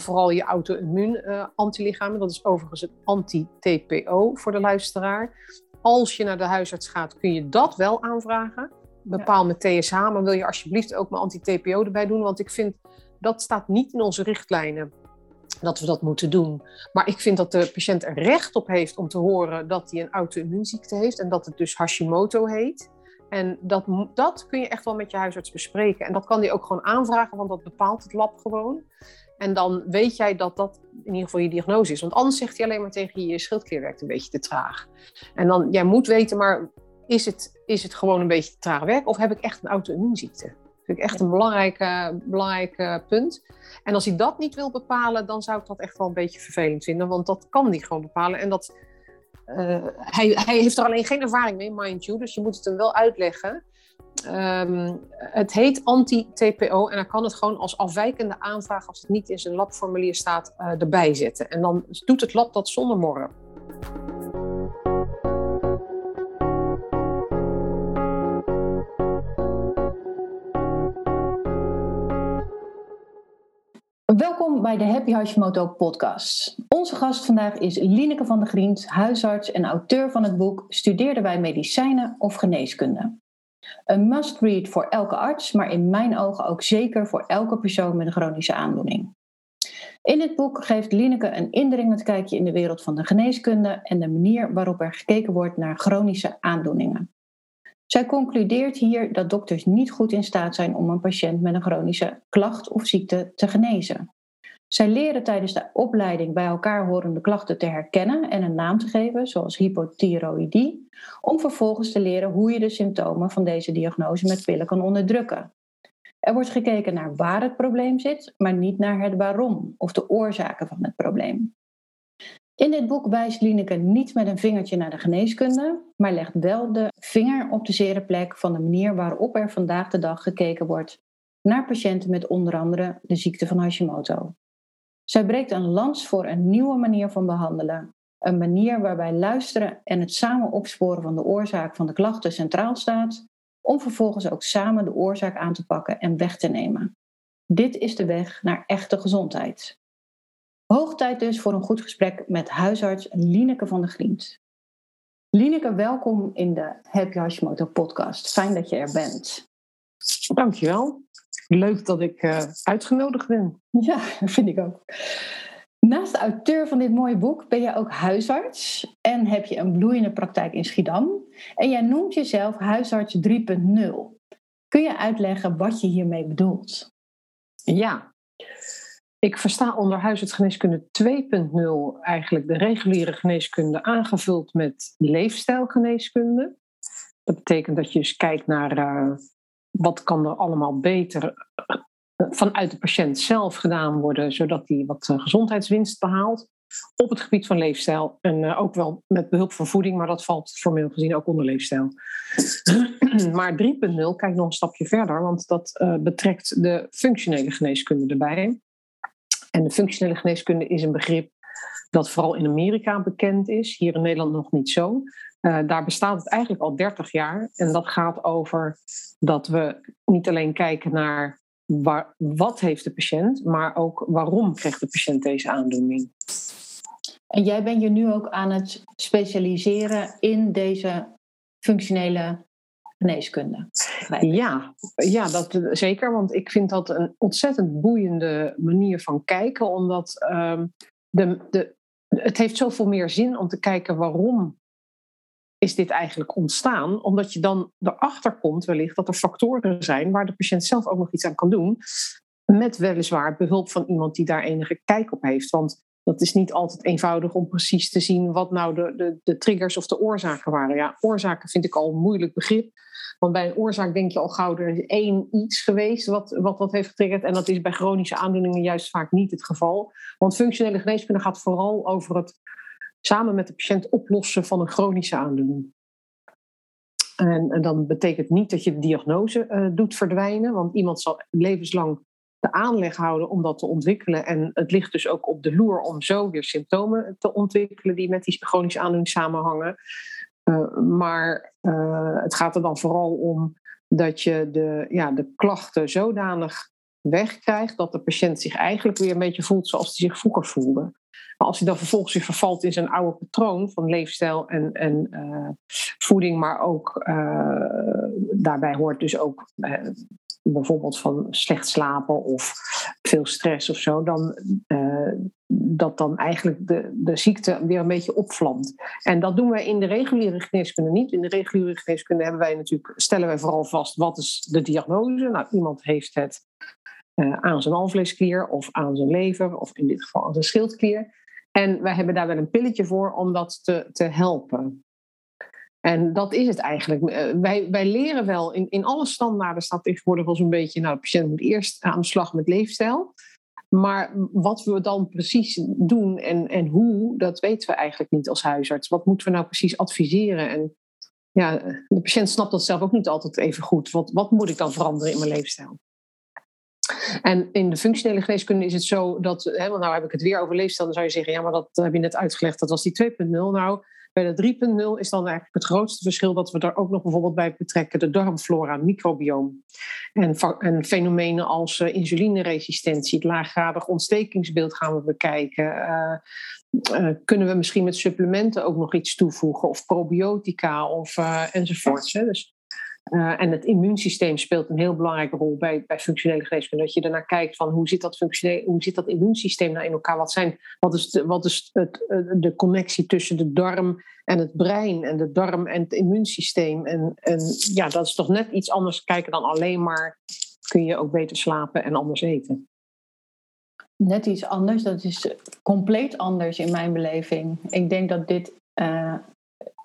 dan vooral je auto-immuun uh, antilichamen. Dat is overigens het anti-TPO voor de luisteraar. Als je naar de huisarts gaat, kun je dat wel aanvragen. Bepaal met TSH, maar wil je alsjeblieft ook mijn anti-TPO erbij doen? Want ik vind dat staat niet in onze richtlijnen dat we dat moeten doen. Maar ik vind dat de patiënt er recht op heeft om te horen dat hij een auto-immuunziekte heeft en dat het dus Hashimoto heet. En dat, dat kun je echt wel met je huisarts bespreken. En dat kan hij ook gewoon aanvragen, want dat bepaalt het lab gewoon. En dan weet jij dat dat in ieder geval je diagnose is. Want anders zegt hij alleen maar tegen je, je schildklier werkt een beetje te traag. En dan, jij moet weten, maar is het, is het gewoon een beetje te traag werk? Of heb ik echt een auto-immuunziekte? Dat vind ik echt een belangrijk, belangrijk punt. En als hij dat niet wil bepalen, dan zou ik dat echt wel een beetje vervelend vinden. Want dat kan hij gewoon bepalen. En dat, uh, hij, hij heeft er alleen geen ervaring mee, mind you. Dus je moet het hem wel uitleggen. Um, het heet anti-TPO en hij kan het gewoon als afwijkende aanvraag, als het niet in zijn labformulier staat, uh, erbij zetten. En dan doet het lab dat zonder morren. Welkom bij de Happy Hashimoto podcast. Onze gast vandaag is Lineke van der Griend, huisarts en auteur van het boek Studeerden wij medicijnen of geneeskunde? Een must-read voor elke arts, maar in mijn ogen ook zeker voor elke persoon met een chronische aandoening. In dit boek geeft Lineke een indringend kijkje in de wereld van de geneeskunde en de manier waarop er gekeken wordt naar chronische aandoeningen. Zij concludeert hier dat dokters niet goed in staat zijn om een patiënt met een chronische klacht of ziekte te genezen. Zij leren tijdens de opleiding bij elkaar horende klachten te herkennen en een naam te geven, zoals hypothyroïdie, om vervolgens te leren hoe je de symptomen van deze diagnose met pillen kan onderdrukken. Er wordt gekeken naar waar het probleem zit, maar niet naar het waarom of de oorzaken van het probleem. In dit boek wijst Lineke niet met een vingertje naar de geneeskunde, maar legt wel de vinger op de zere plek van de manier waarop er vandaag de dag gekeken wordt naar patiënten met onder andere de ziekte van Hashimoto. Zij breekt een lans voor een nieuwe manier van behandelen, een manier waarbij luisteren en het samen opsporen van de oorzaak van de klachten centraal staat, om vervolgens ook samen de oorzaak aan te pakken en weg te nemen. Dit is de weg naar echte gezondheid. Hoog tijd dus voor een goed gesprek met huisarts Lineke van der Griend. Lineke, welkom in de Happy Hashimoto podcast. Fijn dat je er bent. Dankjewel. Leuk dat ik uh, uitgenodigd ben. Ja, dat vind ik ook. Naast de auteur van dit mooie boek ben je ook huisarts en heb je een bloeiende praktijk in Schiedam. En jij noemt jezelf huisarts 3.0. Kun je uitleggen wat je hiermee bedoelt? Ja, ik versta onder huisartsgeneeskunde 2.0 eigenlijk de reguliere geneeskunde aangevuld met leefstijlgeneeskunde. Dat betekent dat je eens kijkt naar uh, wat kan er allemaal beter uh, vanuit de patiënt zelf gedaan worden, zodat hij wat uh, gezondheidswinst behaalt. Op het gebied van leefstijl en ook wel met behulp van voeding, maar dat valt formeel gezien ook onder leefstijl. maar 3.0 kijkt nog een stapje verder, want dat betrekt de functionele geneeskunde erbij. En de functionele geneeskunde is een begrip dat vooral in Amerika bekend is, hier in Nederland nog niet zo. Uh, daar bestaat het eigenlijk al 30 jaar. En dat gaat over dat we niet alleen kijken naar waar, wat heeft de patiënt, maar ook waarom krijgt de patiënt deze aandoening. En jij bent je nu ook aan het specialiseren in deze functionele geneeskunde. Ja, ja dat, zeker. Want ik vind dat een ontzettend boeiende manier van kijken. Omdat um, de, de, het heeft zoveel meer zin om te kijken waarom is dit eigenlijk ontstaan. Omdat je dan erachter komt wellicht dat er factoren zijn waar de patiënt zelf ook nog iets aan kan doen. Met weliswaar behulp van iemand die daar enige kijk op heeft. Want dat is niet altijd eenvoudig om precies te zien wat nou de, de, de triggers of de oorzaken waren. Ja, oorzaken vind ik al een moeilijk begrip. Want bij een oorzaak denk je al gauw, er is één iets geweest wat, wat dat heeft getriggerd. En dat is bij chronische aandoeningen juist vaak niet het geval. Want functionele geneeskunde gaat vooral over het samen met de patiënt oplossen van een chronische aandoening. En, en dan betekent niet dat je de diagnose uh, doet verdwijnen, want iemand zal levenslang de aanleg houden om dat te ontwikkelen. En het ligt dus ook op de loer om zo weer symptomen te ontwikkelen die met die chronische aandoening samenhangen. Uh, maar uh, het gaat er dan vooral om dat je de, ja, de klachten zodanig wegkrijgt, dat de patiënt zich eigenlijk weer een beetje voelt zoals hij zich vroeger voelde. Maar als hij dan vervolgens weer vervalt in zijn oude patroon van leefstijl en, en uh, voeding, maar ook uh, daarbij hoort dus ook uh, bijvoorbeeld van slecht slapen of veel stress of zo, dan dat dan eigenlijk de, de ziekte weer een beetje opvlamt. En dat doen wij in de reguliere geneeskunde niet. In de reguliere geneeskunde hebben wij natuurlijk, stellen wij vooral vast wat is de diagnose. Nou, iemand heeft het aan zijn alvleesklier of aan zijn lever, of in dit geval aan zijn schildklier. En wij hebben daar wel een pilletje voor om dat te, te helpen. En dat is het eigenlijk. Uh, wij, wij leren wel, in, in alle standaarden staat tegenwoordig wel zo'n beetje, nou, de patiënt moet eerst aan de slag met leefstijl. Maar wat we dan precies doen en, en hoe, dat weten we eigenlijk niet als huisarts. Wat moeten we nou precies adviseren? En ja, de patiënt snapt dat zelf ook niet altijd even goed. Wat, wat moet ik dan veranderen in mijn leefstijl? En in de functionele geneeskunde is het zo dat, hè, want nou heb ik het weer over leefstijl, dan zou je zeggen, ja, maar dat heb je net uitgelegd, dat was die 2.0. Nou, bij de 3.0 is dan eigenlijk het grootste verschil dat we daar ook nog bijvoorbeeld bij betrekken de darmflora, microbioom. En, en fenomenen als uh, insulineresistentie, het laaggradig ontstekingsbeeld gaan we bekijken. Uh, uh, kunnen we misschien met supplementen ook nog iets toevoegen, of probiotica of enzovoorts. Hè? Dus uh, en het immuunsysteem speelt een heel belangrijke rol bij, bij functionele geneeskunde. Dat je ernaar kijkt van hoe zit dat, functioneel, hoe zit dat immuunsysteem nou in elkaar? Wat, zijn, wat is, de, wat is het, de connectie tussen de darm en het brein en de darm en het immuunsysteem? En, en ja, dat is toch net iets anders kijken dan alleen maar kun je ook beter slapen en anders eten. Net iets anders, dat is compleet anders in mijn beleving. Ik denk dat dit uh,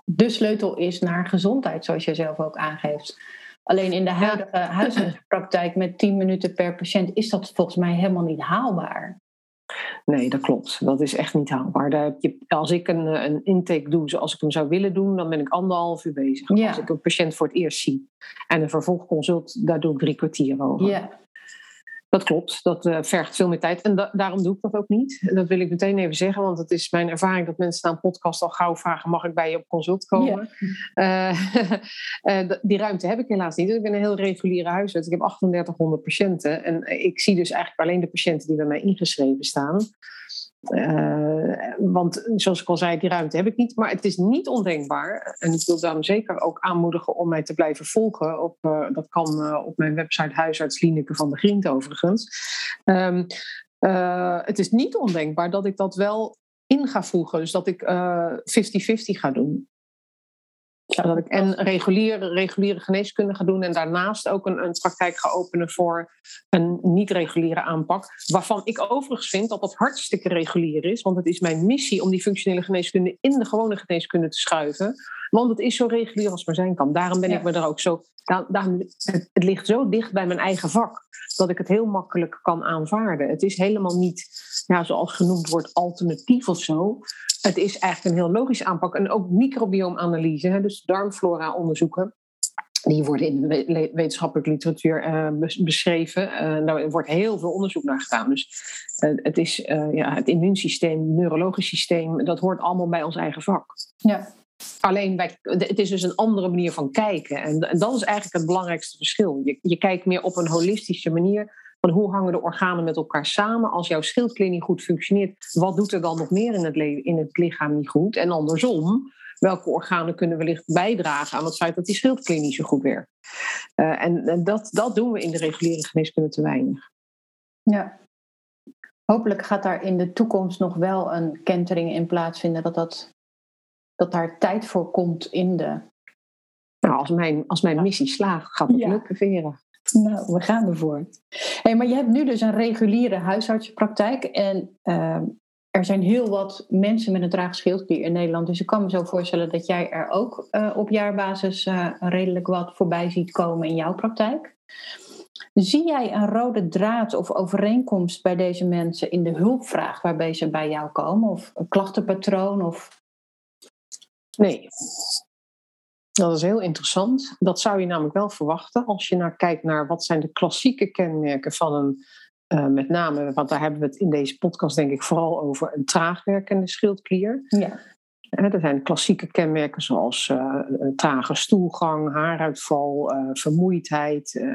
de sleutel is naar gezondheid, zoals je zelf ook aangeeft. Alleen in de huidige huisartspraktijk met 10 minuten per patiënt is dat volgens mij helemaal niet haalbaar. Nee, dat klopt. Dat is echt niet haalbaar. Daar heb je, als ik een, een intake doe zoals ik hem zou willen doen, dan ben ik anderhalf uur bezig. Ja. Als ik een patiënt voor het eerst zie. En een vervolgconsult, daar doe ik drie kwartier over. Ja. Dat klopt, dat uh, vergt veel meer tijd. En da daarom doe ik dat ook niet. Dat wil ik meteen even zeggen, want het is mijn ervaring dat mensen na een podcast al gauw vragen: mag ik bij je op consult komen? Uh, uh, die ruimte heb ik helaas niet. Dus ik ben een heel reguliere huisarts. Ik heb 3800 patiënten. En ik zie dus eigenlijk alleen de patiënten die bij mij ingeschreven staan. Uh, want zoals ik al zei, die ruimte heb ik niet. Maar het is niet ondenkbaar. En ik wil daarom zeker ook aanmoedigen om mij te blijven volgen. Op, uh, dat kan uh, op mijn website Huisarts Lineke van de Grient overigens. Um, het is niet ondenkbaar dat ik dat wel in ga voegen. Dus dat ik 50-50 ga doen. Dat ik en reguliere, reguliere geneeskunde ga doen en daarnaast ook een, een praktijk ga openen voor een niet-reguliere aanpak. Waarvan ik overigens vind dat dat hartstikke regulier is, want het is mijn missie om die functionele geneeskunde in de gewone geneeskunde te schuiven. Want het is zo regulier als maar zijn kan. Daarom ben ja. ik me er ook zo. Daarom, het, het ligt zo dicht bij mijn eigen vak dat ik het heel makkelijk kan aanvaarden. Het is helemaal niet, ja, zoals genoemd wordt, alternatief of zo. Het is eigenlijk een heel logische aanpak. En ook microbioomanalyse, dus darmflora onderzoeken. Die worden in de wetenschappelijke literatuur uh, beschreven. Uh, daar wordt heel veel onderzoek naar gedaan. Dus uh, het is ja, het immuunsysteem, het neurologisch systeem, dat hoort allemaal bij ons eigen vak. Ja. Alleen het is dus een andere manier van kijken. En, en dat is eigenlijk het belangrijkste verschil. Je, je kijkt meer op een holistische manier van hoe hangen de organen met elkaar samen. Als jouw schildklier niet goed functioneert, wat doet er dan nog meer in het, in het lichaam niet goed? En andersom, welke organen kunnen wellicht bijdragen aan het feit dat die schildklier zo goed werkt? En, en dat, dat doen we in de reguliere geneeskunde te weinig. Ja. Hopelijk gaat daar in de toekomst nog wel een kentering in plaatsvinden, dat, dat, dat daar tijd voor komt in de. Nou, als mijn, als mijn missie slaagt, gaat het ja. lukken, Vera. Nou, we gaan ervoor. Hey, maar je hebt nu dus een reguliere huisartsenpraktijk. En uh, er zijn heel wat mensen met een traag schildklier in Nederland. Dus ik kan me zo voorstellen dat jij er ook uh, op jaarbasis uh, redelijk wat voorbij ziet komen in jouw praktijk. Zie jij een rode draad of overeenkomst bij deze mensen in de hulpvraag waarbij ze bij jou komen? Of een klachtenpatroon? Of... Nee, dat is heel interessant. Dat zou je namelijk wel verwachten als je naar kijkt naar wat zijn de klassieke kenmerken van een, uh, met name, want daar hebben we het in deze podcast denk ik vooral over, een traagwerkende schildklier. Ja. Uh, er zijn klassieke kenmerken zoals uh, trage stoelgang, haaruitval, vermoeidheid,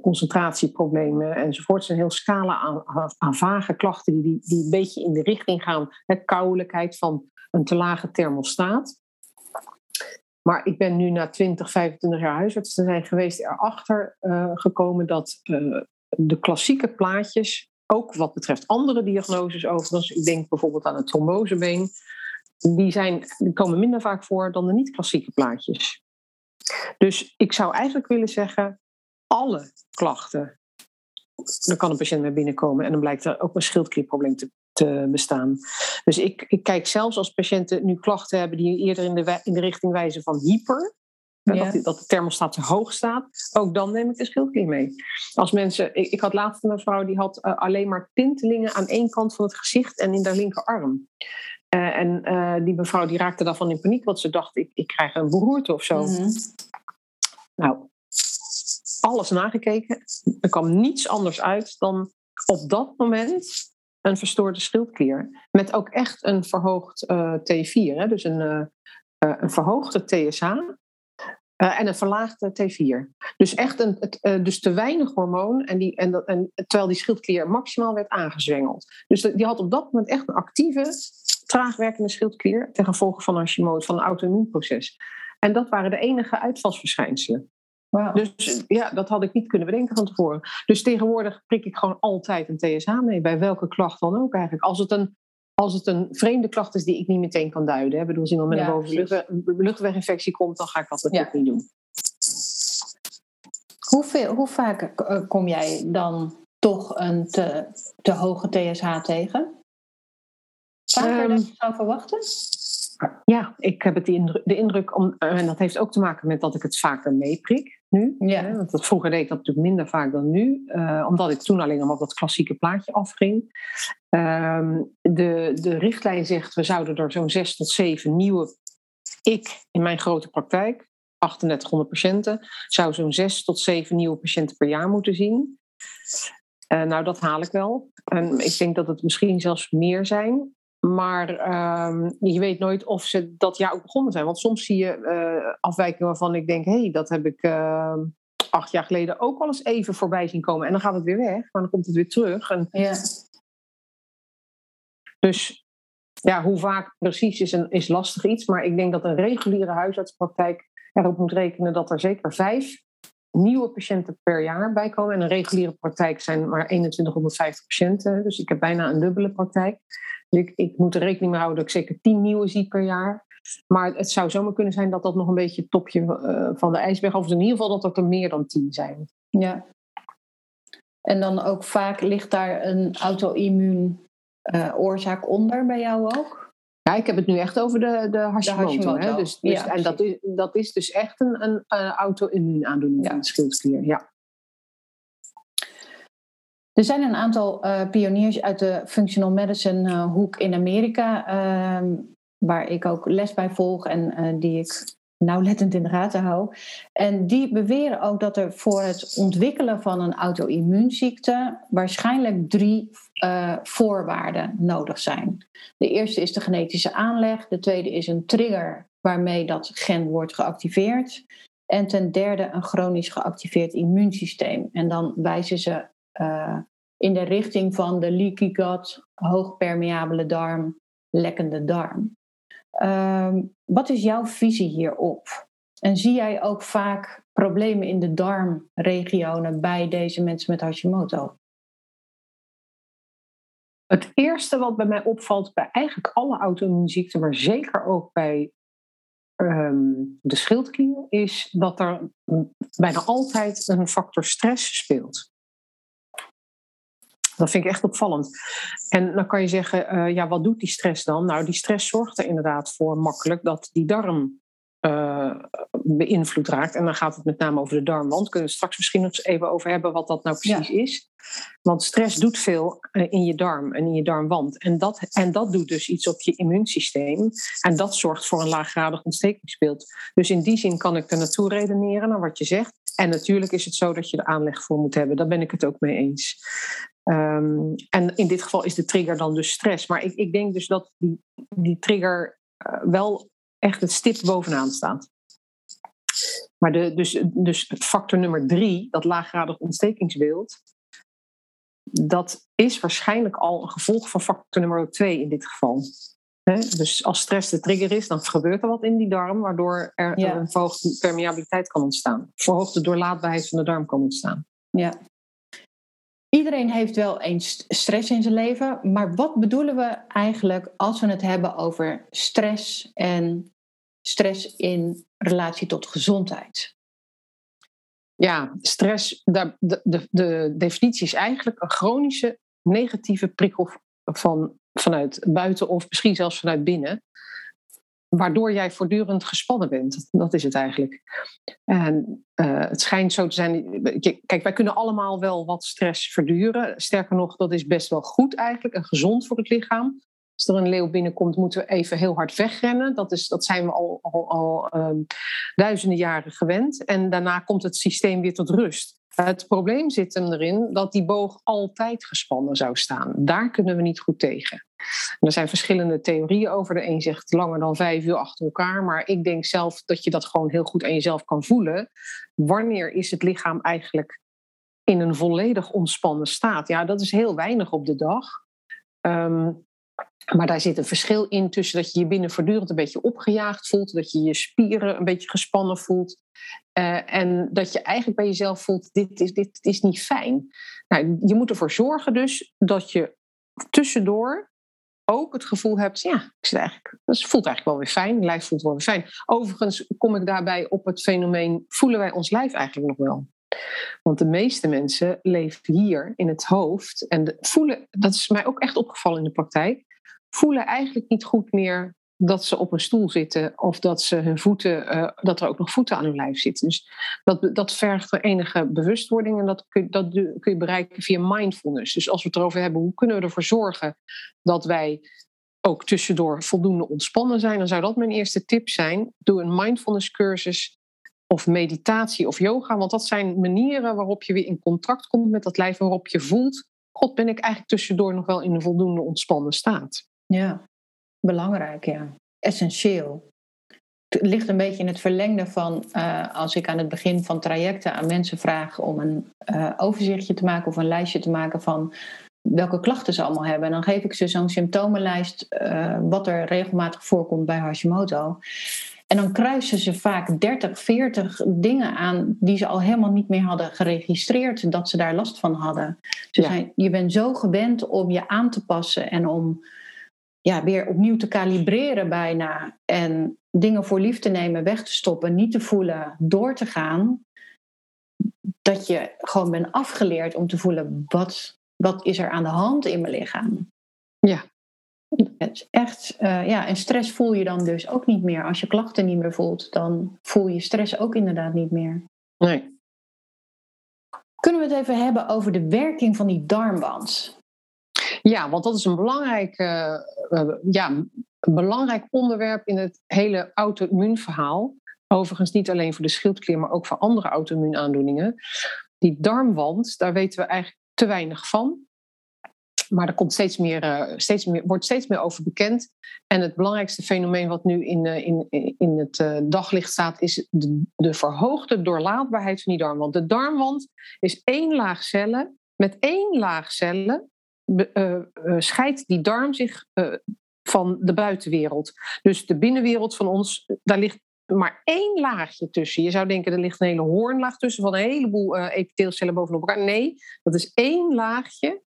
concentratieproblemen enzovoort. Een heel scala aan, aan, vage klachten die, die een beetje in de richting gaan. Hè, kouwelijkheid van een te lage thermostaat. Maar ik ben nu na 20, 25 jaar huisarts te zijn geweest erachter uh, gekomen dat uh, de klassieke plaatjes, ook wat betreft andere diagnoses overigens, ik denk bijvoorbeeld aan het trombosebeen, die, zijn, die komen minder vaak voor dan de niet-klassieke plaatjes. Dus ik zou eigenlijk willen zeggen, alle klachten, dan kan een patiënt mee binnenkomen en dan blijkt er ook een schildklierprobleem te, te bestaan. Dus ik, ik kijk zelfs als patiënten nu klachten hebben die eerder in de, in de richting wijzen van hyper, Dat, dat, de thermostaat te hoog staat. Ook dan neem ik de schildklier mee. Als mensen, ik, ik had laatst een mevrouw die had uh, alleen maar tintelingen aan één kant van het gezicht en in de linkerarm. Uh, en uh, die mevrouw die raakte daarvan in paniek, want ze dacht: ik, ik krijg een beroerte of zo. Mm -hmm. Nou, alles nagekeken. Er kwam niets anders uit dan op dat moment een verstoorde schildklier. Met ook echt een verhoogd uh, T4, hè? dus een, uh, uh, een verhoogde TSH. en een verlaagde T4. Dus echt een, het, dus te weinig hormoon. En, die, en, dat, en, terwijl die schildklier maximaal werd aangezwengeld. Dus die had op dat moment echt een actieve, traag werkende schildklier. ten gevolge van Hashimoto, van een auto-immuunproces. En dat waren de enige uitvalsverschijnselen. Wow. Dus ja, dat had ik niet kunnen bedenken van tevoren. Dus tegenwoordig prik ik gewoon altijd een TSH mee, bij welke klacht dan ook eigenlijk. Als het een, als het een vreemde klacht is die ik niet meteen kan duiden. Hè. bedoel, als iemand met ja, een bovenluchtweg, luchtweginfectie komt, dan ga ik dat natuurlijk ja. niet doen. Hoeveel, hoe vaak eh, kom jij dan toch een te, te hoge TSH tegen? Vaker um, dan je zou verwachten? Ja, ik heb het de indruk, de indruk om, en dat heeft ook te maken met dat ik het vaker meeprik nu. Ja. Want dat, vroeger deed ik dat natuurlijk minder vaak dan nu, uh, omdat ik toen alleen maar op dat klassieke plaatje afging. Um, de, de richtlijn zegt, we zouden er zo'n zes tot zeven nieuwe, ik in mijn grote praktijk, 3800 patiënten, zou zo'n zes tot zeven nieuwe patiënten per jaar moeten zien. Uh, nou, dat haal ik wel. En ik denk dat het misschien zelfs meer zijn. Maar uh, je weet nooit of ze dat jaar ook begonnen zijn. Want soms zie je uh, afwijkingen waarvan ik denk: hé, hey, dat heb ik uh, acht jaar geleden ook al eens even voorbij zien komen. En dan gaat het weer weg, maar dan komt het weer terug. En... Ja. Dus ja, hoe vaak precies is, een, is lastig iets. Maar ik denk dat een reguliere huisartspraktijk erop moet rekenen dat er zeker vijf nieuwe patiënten per jaar bij komen. En een reguliere praktijk zijn maar 2150 patiënten. Dus ik heb bijna een dubbele praktijk. Dus ik, moet er rekening mee houden dat ik zeker 10 nieuwe zie per jaar. Maar het zou zomaar kunnen zijn dat dat nog een beetje het topje uh, van de ijsberg of in ieder geval dat er meer dan 10 zijn. Ja. En dan ook vaak ligt daar een auto-immuun uh, oorzaak onder bij jou ook? Ja, ik heb het nu echt over de, de Hashimoto. De Hashimoto. Hè? Dus, dus, ja, en dat is, dat is dus echt een, een, een auto-immuunaandoening ja. van de schildklier. Ja. Er zijn een aantal uh, pioniers uit de functional medicine uh, hoek in Amerika, uh, waar ik ook les bij volg en uh, die ik nauwlettend in de gaten hou. En die beweren ook dat er voor het ontwikkelen van een auto-immuunziekte waarschijnlijk drie voorwaarden nodig zijn. De eerste is de genetische aanleg, de tweede is een trigger waarmee dat gen wordt geactiveerd. En ten derde een chronisch geactiveerd immuunsysteem. En dan wijzen ze uh, in de richting van de leaky gut, hoogpermeabele darm, lekkende darm. Uh, wat is jouw visie hierop? En zie jij ook vaak problemen in de darmregionen bij deze mensen met Hashimoto? Het eerste wat bij mij opvalt bij eigenlijk alle auto-immuunziekten, maar zeker ook bij um, de schildklier, is dat er bijna altijd een factor stress speelt. Dat vind ik echt opvallend. En dan kan je zeggen, uh, ja, wat doet die stress dan? Nou, die stress zorgt er inderdaad voor makkelijk dat die darm uh, beïnvloed raakt. En dan gaat het met name over de darmwand. Kunnen we straks misschien nog even over hebben wat dat nou precies ja. is. Want stress doet veel uh, in je darm en in je darmwand. En dat, en dat doet dus iets op je immuunsysteem. En dat zorgt voor een laaggradig ontstekingsbeeld. Dus in die zin kan ik er naartoe redeneren naar wat je zegt. En natuurlijk is het zo dat je er aanleg voor moet hebben. Daar ben ik het ook mee eens. Um, en in dit geval is de trigger dan dus stress. Maar ik, ik denk dus dat die, die trigger uh, wel echt het stip bovenaan staat. Maar de, dus, dus factor nummer drie, dat laaggradig ontstekingsbeeld, dat is waarschijnlijk al een gevolg van factor nummer twee in dit geval. dus als stress de trigger is, dan gebeurt er wat in die darm, waardoor er een verhoogde permeabiliteit kan ontstaan. Verhoogde doorlaatbaarheid van de darm kan ontstaan. Ja. Iedereen heeft wel eens stress in zijn leven, maar wat bedoelen we eigenlijk als we het hebben over stress en stress in relatie tot gezondheid? Ja, stress, de, de, de definitie is eigenlijk een chronische negatieve prikkel van, vanuit buiten of misschien zelfs vanuit binnen waardoor jij voortdurend gespannen bent. Dat is het eigenlijk. En uh, het schijnt zo te zijn. Kijk, wij kunnen allemaal wel wat stress verduren. Sterker nog, dat is best wel goed eigenlijk en gezond voor het lichaam. Als er een leeuw binnenkomt, moeten we even heel hard wegrennen. Dat, is, dat zijn we al, al, um, duizenden jaren gewend. En daarna komt het systeem weer tot rust. Het probleem zit hem erin dat die boog altijd gespannen zou staan. Daar kunnen we niet goed tegen. er zijn verschillende theorieën over. De een zegt langer dan vijf uur achter elkaar. Maar ik denk zelf dat je dat gewoon heel goed aan jezelf kan voelen. Wanneer is het lichaam eigenlijk in een volledig ontspannen staat? Ja, dat is heel weinig op de dag. Um, maar daar zit een verschil in tussen dat je je binnen voortdurend een beetje opgejaagd voelt, dat je je spieren een beetje gespannen voelt uh, en dat je eigenlijk bij jezelf voelt, dit is, dit is niet fijn. Nou, je moet ervoor zorgen dus dat je tussendoor ook het gevoel hebt, ja, ik zit eigenlijk, het voelt eigenlijk wel weer fijn, mijn lijf voelt wel weer fijn. Overigens kom ik daarbij op het fenomeen, voelen wij ons lijf eigenlijk nog wel? Want de meeste mensen leven hier in het hoofd en voelen, dat is mij ook echt opgevallen in de praktijk, voelen eigenlijk niet goed meer dat ze op een stoel zitten of dat ze hun voeten, uh, dat er ook nog voeten aan hun lijf zitten. Dus dat, dat vergt er enige bewustwording en dat kun, dat kun je bereiken via mindfulness. Dus als we het erover hebben, hoe kunnen we ervoor zorgen dat wij ook tussendoor voldoende ontspannen zijn, dan zou dat mijn eerste tip zijn. Doe een mindfulness cursus of meditatie of yoga, want dat zijn manieren waarop je weer in contact komt met dat lijf, waarop je voelt, god ben ik eigenlijk tussendoor nog wel in een voldoende ontspannen staat. Ja, belangrijk, ja. Essentieel. Het ligt een beetje in het verlengde van uh, als ik aan het begin van trajecten aan mensen vraag om een uh, overzichtje te maken of een lijstje te maken van welke klachten ze allemaal hebben. En dan geef ik ze zo'n symptomenlijst uh, wat er regelmatig voorkomt bij Hashimoto. En dan kruisen ze vaak 30, 40 dingen aan die ze al helemaal niet meer hadden geregistreerd dat ze daar last van hadden. Dus ja. je bent zo gewend om je aan te passen en om ja, weer opnieuw te kalibreren bijna. En dingen voor lief te nemen, weg te stoppen, niet te voelen, door te gaan. Dat je gewoon bent afgeleerd om te voelen, wat, wat is er aan de hand in mijn lichaam? Ja. Het is echt, uh, ja, en stress voel je dan dus ook niet meer. Als je klachten niet meer voelt, dan voel je stress ook inderdaad niet meer. Nee. Kunnen we het even hebben over de werking van die darmwand? Ja, want dat is een belangrijk, uh, ja, een belangrijk onderwerp in het hele auto-immuunverhaal. Overigens niet alleen voor de schildklier, maar ook voor andere auto-immuunaandoeningen. Die darmwand, daar weten we eigenlijk te weinig van. Maar er komt steeds meer, uh, steeds meer, wordt steeds meer over bekend. En het belangrijkste fenomeen wat nu in, uh, in, in het uh, daglicht staat, is de, de verhoogde doorlaatbaarheid van die darmwand. De darmwand is één laag cellen met één laag cellen scheidt die darm zich van de buitenwereld. Dus de binnenwereld van ons, daar ligt maar één laagje tussen. Je zou denken, er ligt een hele hoornlaag tussen van een heleboel uh, epiteelcellen bovenop elkaar. Nee, dat is één laagje.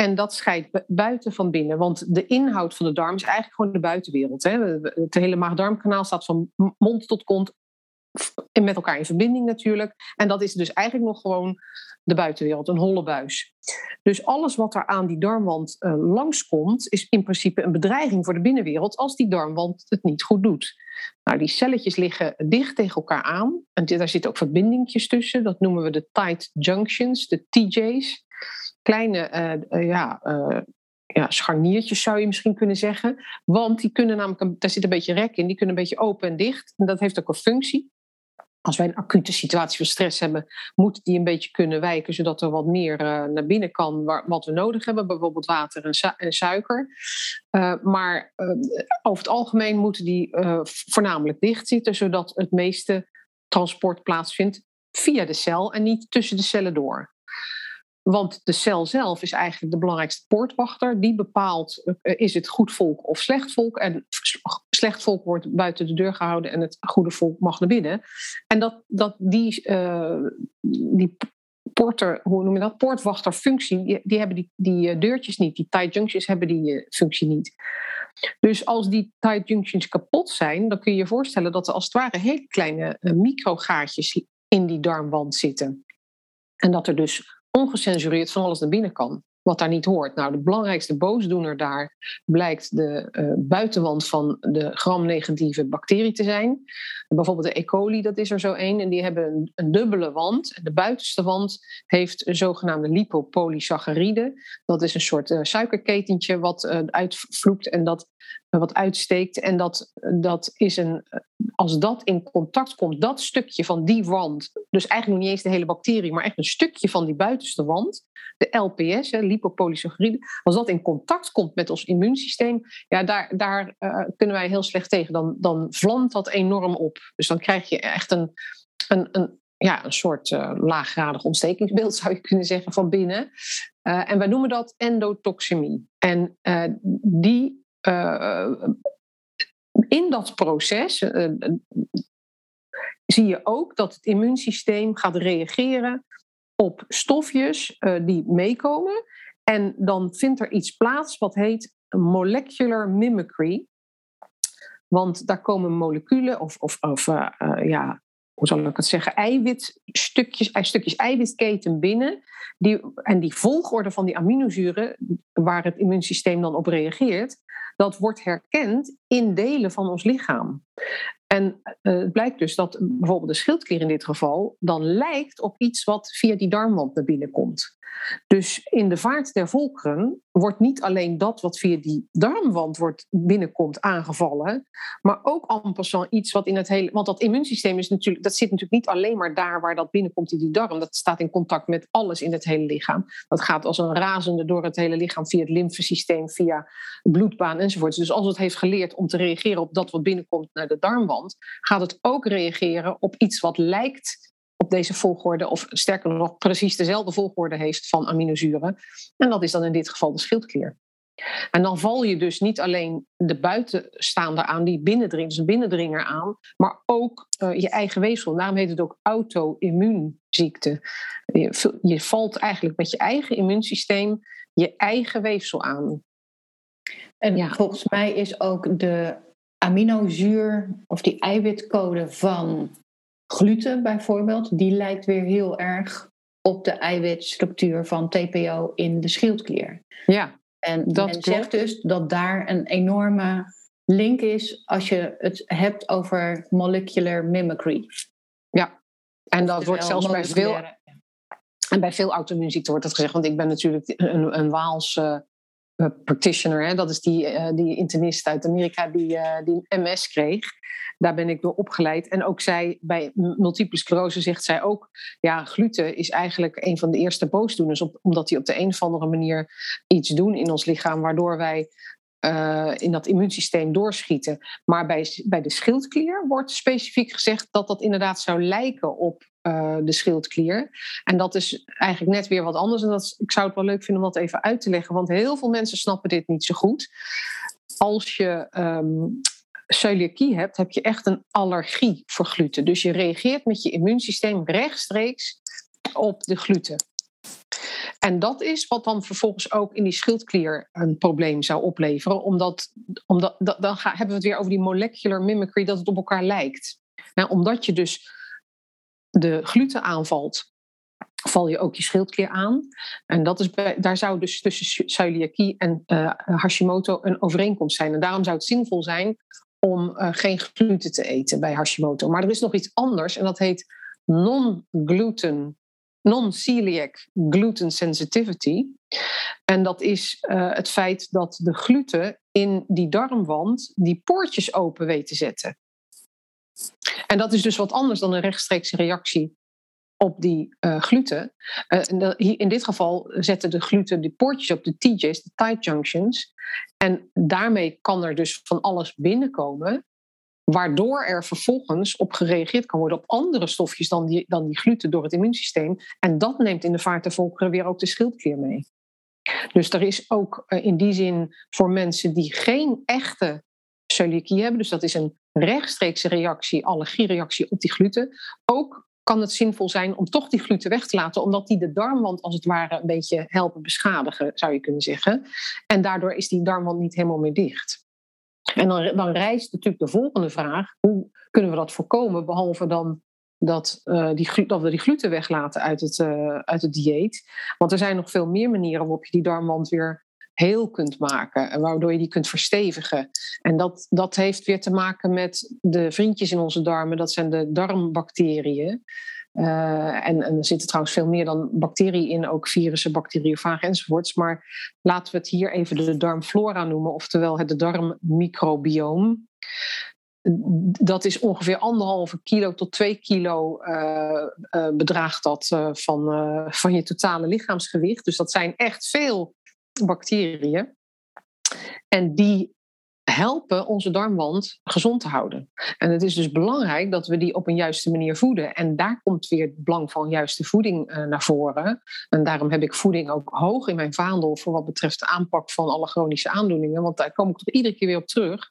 En dat scheidt buiten van binnen. Want de inhoud van de darm is eigenlijk gewoon de buitenwereld. Hè. Het hele maag-darmkanaal staat van mond tot kont met elkaar in verbinding natuurlijk. En dat is dus eigenlijk nog gewoon de buitenwereld, een holle buis. Dus alles wat er aan die darmwand uh, langskomt, is in principe een bedreiging voor de binnenwereld als die darmwand het niet goed doet. Nou, die celletjes liggen dicht tegen elkaar aan en daar zitten ook verbindingjes tussen. Dat noemen we de tight junctions, de TJ's. Kleine uh, uh, ja, ja, scharniertjes zou je misschien kunnen zeggen. Want die kunnen namelijk, daar zit een beetje rek in, die kunnen een beetje open en dicht. En dat heeft ook een functie als wij een acute situatie van stress hebben, moet die een beetje kunnen wijken, zodat er wat meer naar binnen kan waar, wat we nodig hebben, bijvoorbeeld water en, su en suiker. Maar over het algemeen moeten die voornamelijk dicht zitten, zodat het meeste transport plaatsvindt via de cel en niet tussen de cellen door. Want de cel zelf is eigenlijk de belangrijkste poortwachter. Die bepaalt, uh, is het goed volk of slecht volk? En slecht volk wordt buiten de deur gehouden en het goede volk mag naar binnen. En dat, dat die, uh, die porter, hoe noem je dat? Poortwachterfunctie, die, die hebben die, die deurtjes niet. Die tight junctions hebben die functie niet. Dus als die tight junctions kapot zijn, dan kun je je voorstellen dat er als het ware hele kleine microgaatjes in die darmwand zitten. En dat er dus ongecensureerd van alles naar binnen kan. Wat daar niet hoort. Nou, de belangrijkste boosdoener daar blijkt de uh, buitenwand van de gram-negatieve bacterie te zijn. Bijvoorbeeld de E. coli, dat is er zo één. En die hebben een, dubbele wand. De buitenste wand heeft een zogenaamde lipopolysaccharide. Dat is een soort uh, suikerketentje wat uh, uitvloekt en dat wat uitsteekt. En dat, dat is een, als dat in contact komt, dat stukje van die wand, dus eigenlijk niet eens de hele bacterie, maar echt een stukje van die buitenste wand, de LPS, lipopolysaccharide, als dat in contact komt met ons immuunsysteem, ja, daar, daar uh, kunnen wij heel slecht tegen. Dan, dan vlamt dat enorm op. Dus dan krijg je echt een, een, een, ja, een soort uh, laaggradig ontstekingsbeeld, zou je kunnen zeggen, van binnen. Uh, en wij noemen dat endotoxemie. En die in dat proces uh, zie je ook dat het immuunsysteem gaat reageren op stofjes die meekomen. En dan vindt er iets plaats wat heet molecular mimicry. Want daar komen moleculen of, of, of ja, hoe zal ik het zeggen, eiwitstukjes, stukjes eiwitketen binnen. Die, en die volgorde van die aminozuren, waar het immuunsysteem dan op reageert, dat wordt herkend in delen van ons lichaam. En uh, het blijkt dus dat bijvoorbeeld de schildklier in dit geval dan lijkt op iets wat via die darmwand naar binnen komt. Dus in de vaart der volkeren wordt niet alleen dat wat via die darmwand wordt binnenkomt aangevallen, maar ook en iets wat in het hele. Want dat immuunsysteem is natuurlijk, dat zit natuurlijk niet alleen maar daar waar dat binnenkomt in die darm. Dat staat in contact met alles in het hele lichaam. Dat gaat als een razende door het hele lichaam via het lymfesysteem, via bloedbaan enzovoort. Dus als het heeft geleerd om te reageren op dat wat binnenkomt naar de darmwand, gaat het ook reageren op iets wat lijkt op deze volgorde, of sterker nog, precies dezelfde volgorde heeft van aminozuren. En dat is dan in dit geval de schildklier. En dan val je dus niet alleen de buitenstaander aan, die binnendringt, dus een binnendringer aan, maar ook uh, je eigen weefsel. Daarom heet het ook auto-immuunziekte. Je, je valt eigenlijk met je eigen immuunsysteem je eigen weefsel aan. En ja. volgens mij is ook de aminozuur of die eiwitcode van gluten bijvoorbeeld, die lijkt weer heel erg op de eiwitstructuur van TPO in de schildklier. Ja, en dat men zegt dus dat daar een enorme link is als je het hebt over molecular mimicry. Ja, en dat wordt zelfs bij veel. En bij veel auto-immuunziekten wordt dat gezegd, want ik ben natuurlijk een, een Waals uh, practitioner, hè? dat is die, uh, die internist uit Amerika die, uh, die MS kreeg. Daar ben ik door opgeleid. En ook zij, bij multiple sclerose zegt zij ook, ja, gluten is eigenlijk een van de eerste boosdoeners, omdat die op de een of andere manier iets doen in ons lichaam, waardoor wij in dat immuunsysteem doorschieten. Maar bij, bij de schildklier wordt specifiek gezegd dat dat inderdaad zou lijken op uh, de schildklier. En dat is eigenlijk net weer wat anders. En dat ik zou het wel leuk vinden om dat even uit te leggen, want heel veel mensen snappen dit niet zo goed. Als je um, celiakie hebt, heb je echt een allergie voor gluten. Dus je reageert met je immuunsysteem rechtstreeks op de gluten. En dat is wat dan vervolgens ook in die schildklier een probleem zou opleveren, omdat, omdat dan gaan, hebben we het weer over die molecular mimicry, dat het op elkaar lijkt. Nou, omdat je dus de gluten aanvalt, val je ook je schildklier aan. En dat is bij, daar zou dus tussen celiakie en uh, Hashimoto een overeenkomst zijn. En daarom zou het zinvol zijn om uh, geen gluten te eten bij Hashimoto. Maar er is nog iets anders en dat heet non-gluten, non-celiac gluten sensitivity. En dat is uh, het feit dat de gluten in die darmwand die poortjes open weet te zetten. En dat is dus wat anders dan een rechtstreekse reactie op die uh, gluten. Uh, in dit geval zetten de gluten de poortjes op, de TJ's, de tight junctions. En daarmee kan er dus van alles binnenkomen Waardoor er vervolgens op gereageerd kan worden op andere stofjes dan die, dan die gluten door het immuunsysteem. En dat neemt in de vaart volkeren weer ook de schildklier mee. Dus er is ook uh, in die zin voor mensen die geen echte celiakie hebben, dus dat is een rechtstreekse reactie, allergiereactie op die gluten, ook kan het zinvol zijn om toch die gluten weg te laten, omdat die de darmwand als het ware een beetje helpen beschadigen, zou je kunnen zeggen. En daardoor is die darmwand niet helemaal meer dicht. En dan, dan rijst natuurlijk de volgende vraag: hoe kunnen we dat voorkomen, behalve dan dat, uh, die, dat we die gluten weglaten uit het, uh, uit het dieet? Want er zijn nog veel meer manieren waarop je die darmwand weer heel kunt maken, waardoor je die kunt verstevigen. En dat, dat heeft weer te maken met de vriendjes in onze darmen, dat zijn de darmbacteriën. Uh, en, en, er zitten trouwens veel meer dan bacteriën in, ook virussen, bacteriofagen enzovoorts. Maar laten we het hier even de darmflora noemen, oftewel het darmmicrobioom. Dat is ongeveer anderhalve kilo tot twee kilo uh, uh, bedraagt dat van, van je totale lichaamsgewicht. Dus dat zijn echt veel bacteriën. En die helpen onze darmwand gezond te houden. En het is dus belangrijk dat we die op een juiste manier voeden. En daar komt weer het belang van juiste voeding uh, naar voren. En daarom heb ik voeding ook hoog in mijn vaandel voor wat betreft de aanpak van alle chronische aandoeningen. Want daar kom ik er iedere keer weer op terug.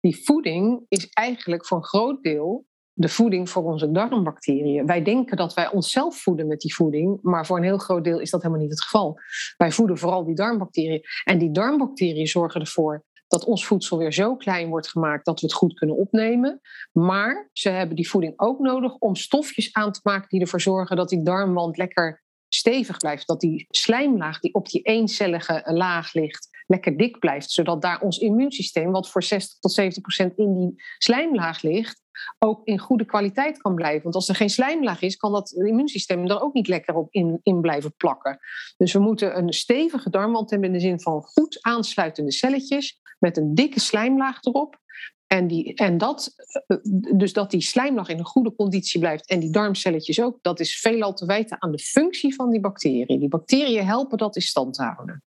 Die voeding is eigenlijk voor een groot deel de voeding voor onze darmbacteriën. Wij denken dat wij onszelf voeden met die voeding, maar voor een heel groot deel is dat helemaal niet het geval. Wij voeden vooral die darmbacteriën. En die darmbacteriën zorgen ervoor dat ons voedsel weer zo klein wordt gemaakt dat we het goed kunnen opnemen. Maar ze hebben die voeding ook nodig om stofjes aan te maken die ervoor zorgen dat die darmwand lekker stevig blijft. Dat die slijmlaag die op die eencellige laag ligt, lekker dik blijft. Zodat daar ons immuunsysteem, wat voor 60 tot 70 procent in die slijmlaag ligt, ook in goede kwaliteit kan blijven. Want als er geen slijmlaag is, kan dat immuunsysteem er ook niet lekker op in, in blijven plakken. Dus we moeten een stevige darmwand hebben in de zin van goed aansluitende celletjes met een dikke slijmlaag erop. En, die, en dat, eh, dus dat die slijmlaag in een goede conditie blijft en die darmcelletjes ook, dat is veelal te wijten aan de functie van die bacteriën. Die bacteriën helpen dat in stand te houden.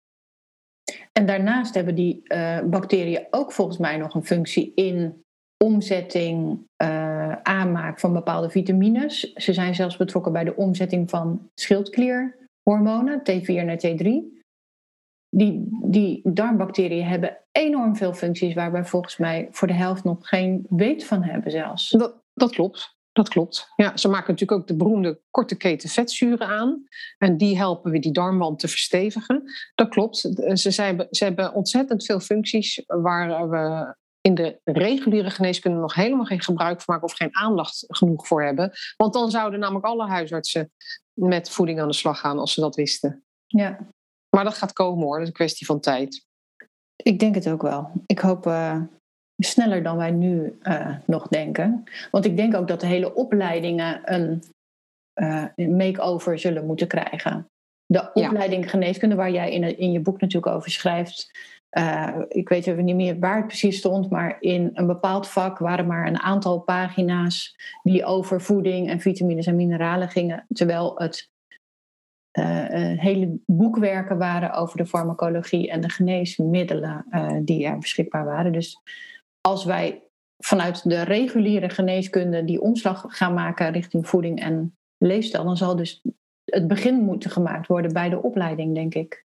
En daarnaast hebben die uh, bacteriën ook volgens mij nog een functie in omzetting, uh, aanmaak van bepaalde vitamines. Ze zijn zelfs betrokken bij de omzetting van schildklierhormonen, T4 naar T3 die, die darmbacteriën hebben enorm veel functies waar wij volgens mij voor de helft nog geen weet van hebben zelfs. Dat, dat klopt. Dat klopt. Ja, ze maken natuurlijk ook de beroemde korte keten vetzuren aan. En die helpen weer die darmwand te verstevigen. Dat klopt. Ze, zijn, ze hebben ontzettend veel functies waar we in de reguliere geneeskunde nog helemaal geen gebruik van maken of geen aandacht genoeg voor hebben. Want dan zouden namelijk alle huisartsen met voeding aan de slag gaan als ze dat wisten. Ja, maar dat gaat komen hoor, dat is een kwestie van tijd. Ik denk het ook wel. Ik hoop uh, sneller dan wij nu uh, nog denken. Want ik denk ook dat de hele opleidingen een uh, make-over zullen moeten krijgen. De opleiding ja. geneeskunde, waar jij in, in je boek natuurlijk over schrijft. Ik weet even niet meer waar het precies stond, maar in een bepaald vak waren maar een aantal pagina's die over voeding en vitamines en mineralen gingen. Terwijl het uh, hele boekwerken waren over de farmacologie en de geneesmiddelen die er beschikbaar waren. Dus als wij vanuit de reguliere geneeskunde die omslag gaan maken richting voeding en leefstijl, dan zal dus het begin moeten gemaakt worden bij de opleiding, denk ik.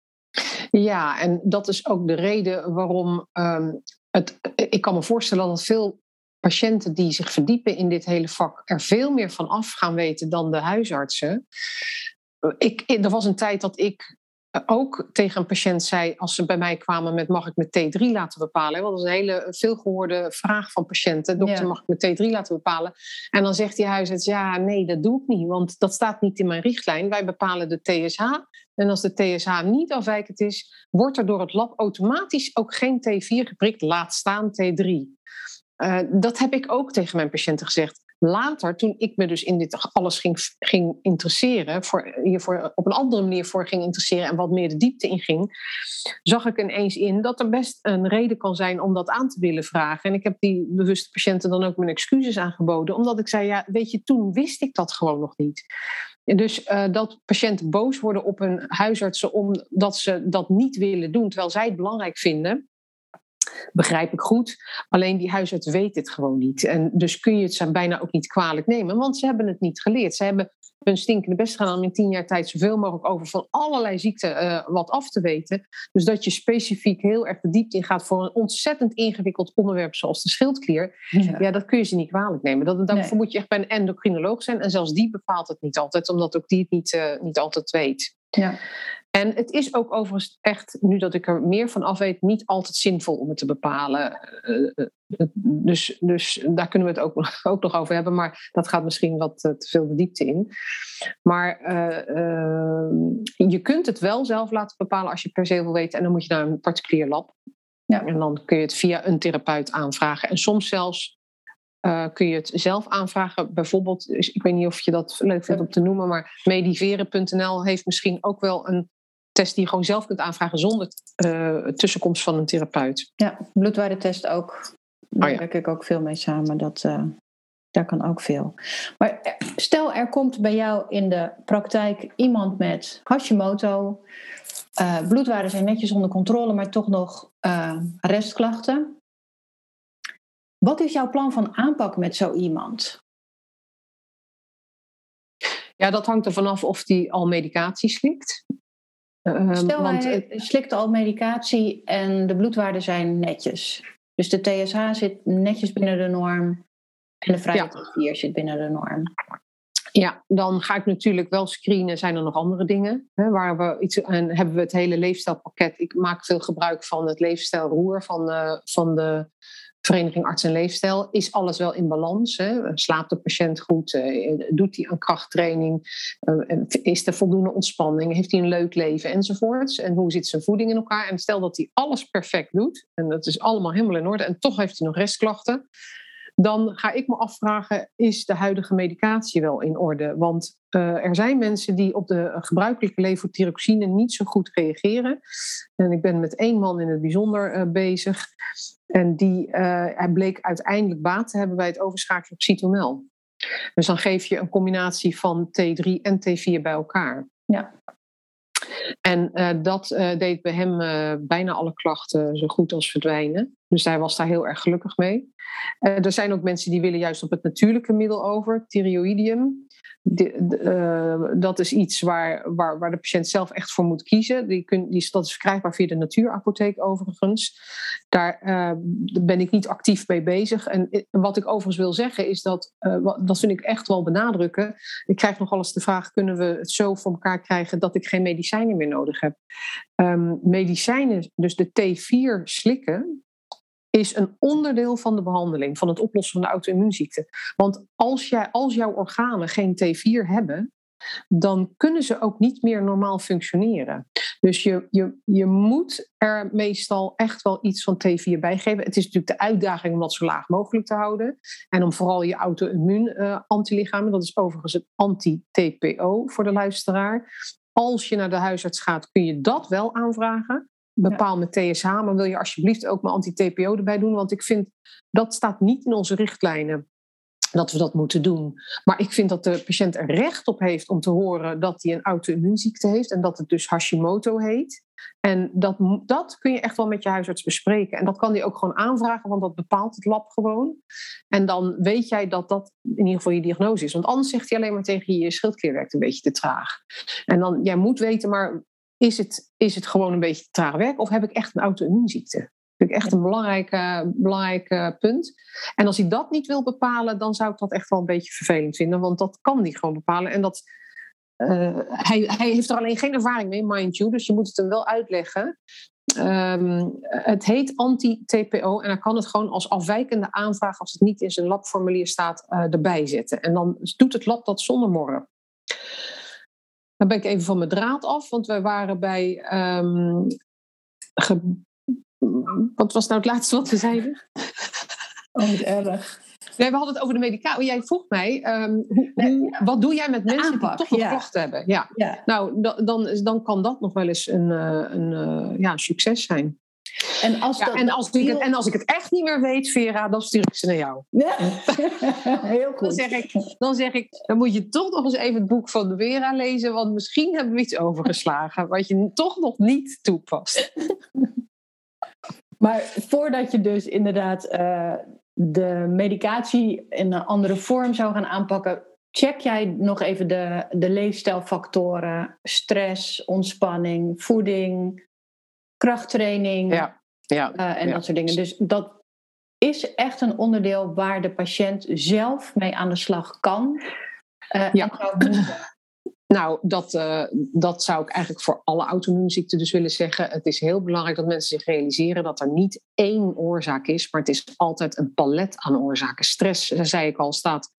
Ja, en dat is ook de reden waarom um, het. Ik kan me voorstellen dat veel patiënten die zich verdiepen in dit hele vak er veel meer van af gaan weten dan de huisartsen ik, er was een tijd dat ik ook tegen een patiënt zei, als ze bij mij kwamen met mag ik mijn T3 laten bepalen? Want dat is een hele veelgehoorde vraag van patiënten. Dokter, mag ik mijn T3 laten bepalen? En dan zegt die huisarts, ja, nee, dat doe ik niet, want dat staat niet in mijn richtlijn. Wij bepalen de TSH. En als de TSH niet afwijkend is, wordt er door het lab automatisch ook geen T4 geprikt, laat staan T3. Uh, dat heb ik ook tegen mijn patiënten gezegd. Later, toen ik me dus in dit alles ging, ging interesseren, voor, hiervoor op een andere manier voor ging interesseren en wat meer de diepte in ging, zag ik ineens in dat er best een reden kan zijn om dat aan te willen vragen. En ik heb die bewuste patiënten dan ook mijn excuses aangeboden, omdat ik zei, ja, weet je, toen wist ik dat gewoon nog niet. Dus uh, dat patiënten boos worden op hun huisartsen omdat ze dat niet willen doen, terwijl zij het belangrijk vinden. begrijp ik goed. Alleen die huisarts weet het gewoon niet. En dus kun je het ze bijna ook niet kwalijk nemen, want ze hebben het niet geleerd. Ze hebben hun stinkende best gedaan om in tien jaar tijd zoveel mogelijk over van allerlei ziekten uh, wat af te weten. Dus dat je specifiek heel erg de diepte in gaat voor een ontzettend ingewikkeld onderwerp zoals de schildklier. Ja, ja dat kun je ze niet kwalijk nemen. Dat, daarvoor nee. moet je echt bij een endocrinoloog zijn. En zelfs die bepaalt het niet altijd, omdat ook die het niet, uh, niet altijd weet. Ja. En het is ook overigens echt, nu dat ik er meer van af weet, niet altijd zinvol om het te bepalen. Eh, dus, dus daar kunnen we het ook, ook nog over hebben, maar dat gaat misschien wat te veel de diepte in. Maar uh, uh, je kunt het wel zelf laten bepalen als je per se wil weten, en dan moet je naar een particulier lab. Ja. En dan kun je het via een therapeut aanvragen. En soms zelfs uh, kun je het zelf aanvragen. Bijvoorbeeld, ik weet niet of je dat leuk vindt om te noemen, maar mediveren.nl heeft misschien ook wel een test die je gewoon zelf kunt aanvragen zonder uh, tussenkomst van een therapeut. Ja, bloedwaardetest ook. Daar oh, ja. werk ik ook veel mee samen. Dat, uh, daar kan ook veel. Maar stel er komt bij jou in de praktijk iemand met Hashimoto. Uh, bloedwaarden zijn netjes onder controle, maar toch nog restklachten. Wat is jouw plan van aanpak met zo iemand? Ja, dat hangt er vanaf of die al medicatie slikt. Ehm, Stel, want, hij slikt al medicatie en de bloedwaarden zijn netjes. Dus de TSH zit netjes binnen de norm en de vrije ja. zit binnen de norm. Ja, dan ga ik natuurlijk wel screenen. Zijn er nog andere dingen? Hè, waar we iets, en hebben we het hele leefstijlpakket. Ik maak veel gebruik van het leefstijlroer van, uh, van de Vereniging Arts en Leefstijl, is alles wel in balans? Hè? Slaapt de patiënt goed? Uh, doet hij een krachttraining? Uh, is er voldoende ontspanning? Heeft hij een leuk leven? Enzovoorts. En hoe zit zijn voeding in elkaar? En stel dat hij alles perfect doet, en dat is allemaal helemaal in orde, en toch heeft hij nog restklachten, dan ga ik me afvragen, is de huidige medicatie wel in orde? Want uh, er zijn mensen die op de gebruikelijke levothyroxine niet zo goed reageren. En ik ben met één man in het bijzonder uh, bezig. En die, hij bleek uiteindelijk baat te hebben bij het overschakelen op citomel. Dus dan geef je een combinatie van T3 en T4 bij elkaar. Ja. En uh, dat uh, deed bij hem uh, bijna alle klachten zo goed als verdwijnen. Dus hij was daar heel erg gelukkig mee. er zijn ook mensen die willen juist op het natuurlijke middel over, thyroïdium. De, dat is iets waar, waar, waar de patiënt zelf echt voor moet kiezen. Die kun, die, dat is verkrijgbaar via de natuurapotheek overigens. Daar ben ik niet actief mee bezig. En wat ik overigens wil zeggen is dat, dat vind ik echt wel benadrukken. Ik krijg nogal eens de vraag, kunnen we het zo voor elkaar krijgen dat ik geen medicijnen meer nodig heb? Um, medicijnen, dus de T4 slikken, is een onderdeel van de behandeling, van het oplossen van de auto-immuunziekte. Want als, jij, als jouw organen geen T4 hebben, dan kunnen ze ook niet meer normaal functioneren. Dus je, je, je moet er meestal echt wel iets van T4 bij geven. Het is natuurlijk de uitdaging om dat zo laag mogelijk te houden. En om vooral je auto-immuun uh, antilichamen, dat is overigens het anti-TPO voor de luisteraar. Als je naar de huisarts gaat, kun je dat wel aanvragen bepaal met TSH, maar wil je alsjeblieft ook mijn anti-TPO erbij doen? Want ik vind dat staat niet in onze richtlijnen dat we dat moeten doen. Maar ik vind dat de patiënt er recht op heeft om te horen dat hij een auto-immuunziekte heeft en dat het dus Hashimoto heet. En dat, dat kun je echt wel met je huisarts bespreken. En dat kan hij ook gewoon aanvragen, want dat bepaalt het lab gewoon. En dan weet jij dat dat in ieder geval je diagnose is. Want anders zegt hij alleen maar tegen je, je schildklier werkt een beetje te traag. En dan, jij moet weten, maar is het, is het gewoon een beetje traag werk of heb ik echt een auto-immuunziekte? Dat vind ik echt een belangrijk, belangrijk punt. En als hij dat niet wil bepalen, dan zou ik dat echt wel een beetje vervelend vinden, want dat kan hij gewoon bepalen. En dat, uh, hij, hij heeft er alleen geen ervaring mee, mind you, dus je moet het hem wel uitleggen. Um, het heet anti-TPO en dan kan het gewoon als afwijkende aanvraag, als het niet in zijn labformulier staat, uh, erbij zetten. En dan doet het lab dat zonder morren. Dan ben ik even van mijn draad af, want we waren bij. Um, wat was nou het laatste wat we zeiden? Oh, wat erg. Nee, we hadden het over de medicatie. Jij vroeg mij, um, hoe, hoe, wat doe jij met mensen aanpak, die toch nog klachten hebben? Ja. ja. Nou, dan, dan kan dat nog wel eens een, eh, een, een eh, ja, succes zijn. En als, ja, en, als ik het, en als ik het echt niet meer weet, Vera, dan stuur ik ze naar jou. Ja. Heel goed. Dan zeg, ik, dan zeg ik, dan moet je toch nog eens even het boek van de Vera lezen, want misschien hebben we iets overgeslagen wat je toch nog niet toepast. Maar voordat je dus inderdaad uh, de medicatie in een andere vorm zou gaan aanpakken, check jij nog even de, de leefstijlfactoren, stress, ontspanning, voeding, krachttraining ja, ja, uh, en dat soort dingen. Dus dat is echt een onderdeel waar de patiënt zelf mee aan de slag kan. Uh, ja. Nou, dat, uh, dat zou ik eigenlijk voor alle auto-immuunziekten dus willen zeggen. Het is heel belangrijk dat mensen zich realiseren dat er niet één oorzaak is, maar het is altijd een palet aan oorzaken. Stress, daar zei ik al, staat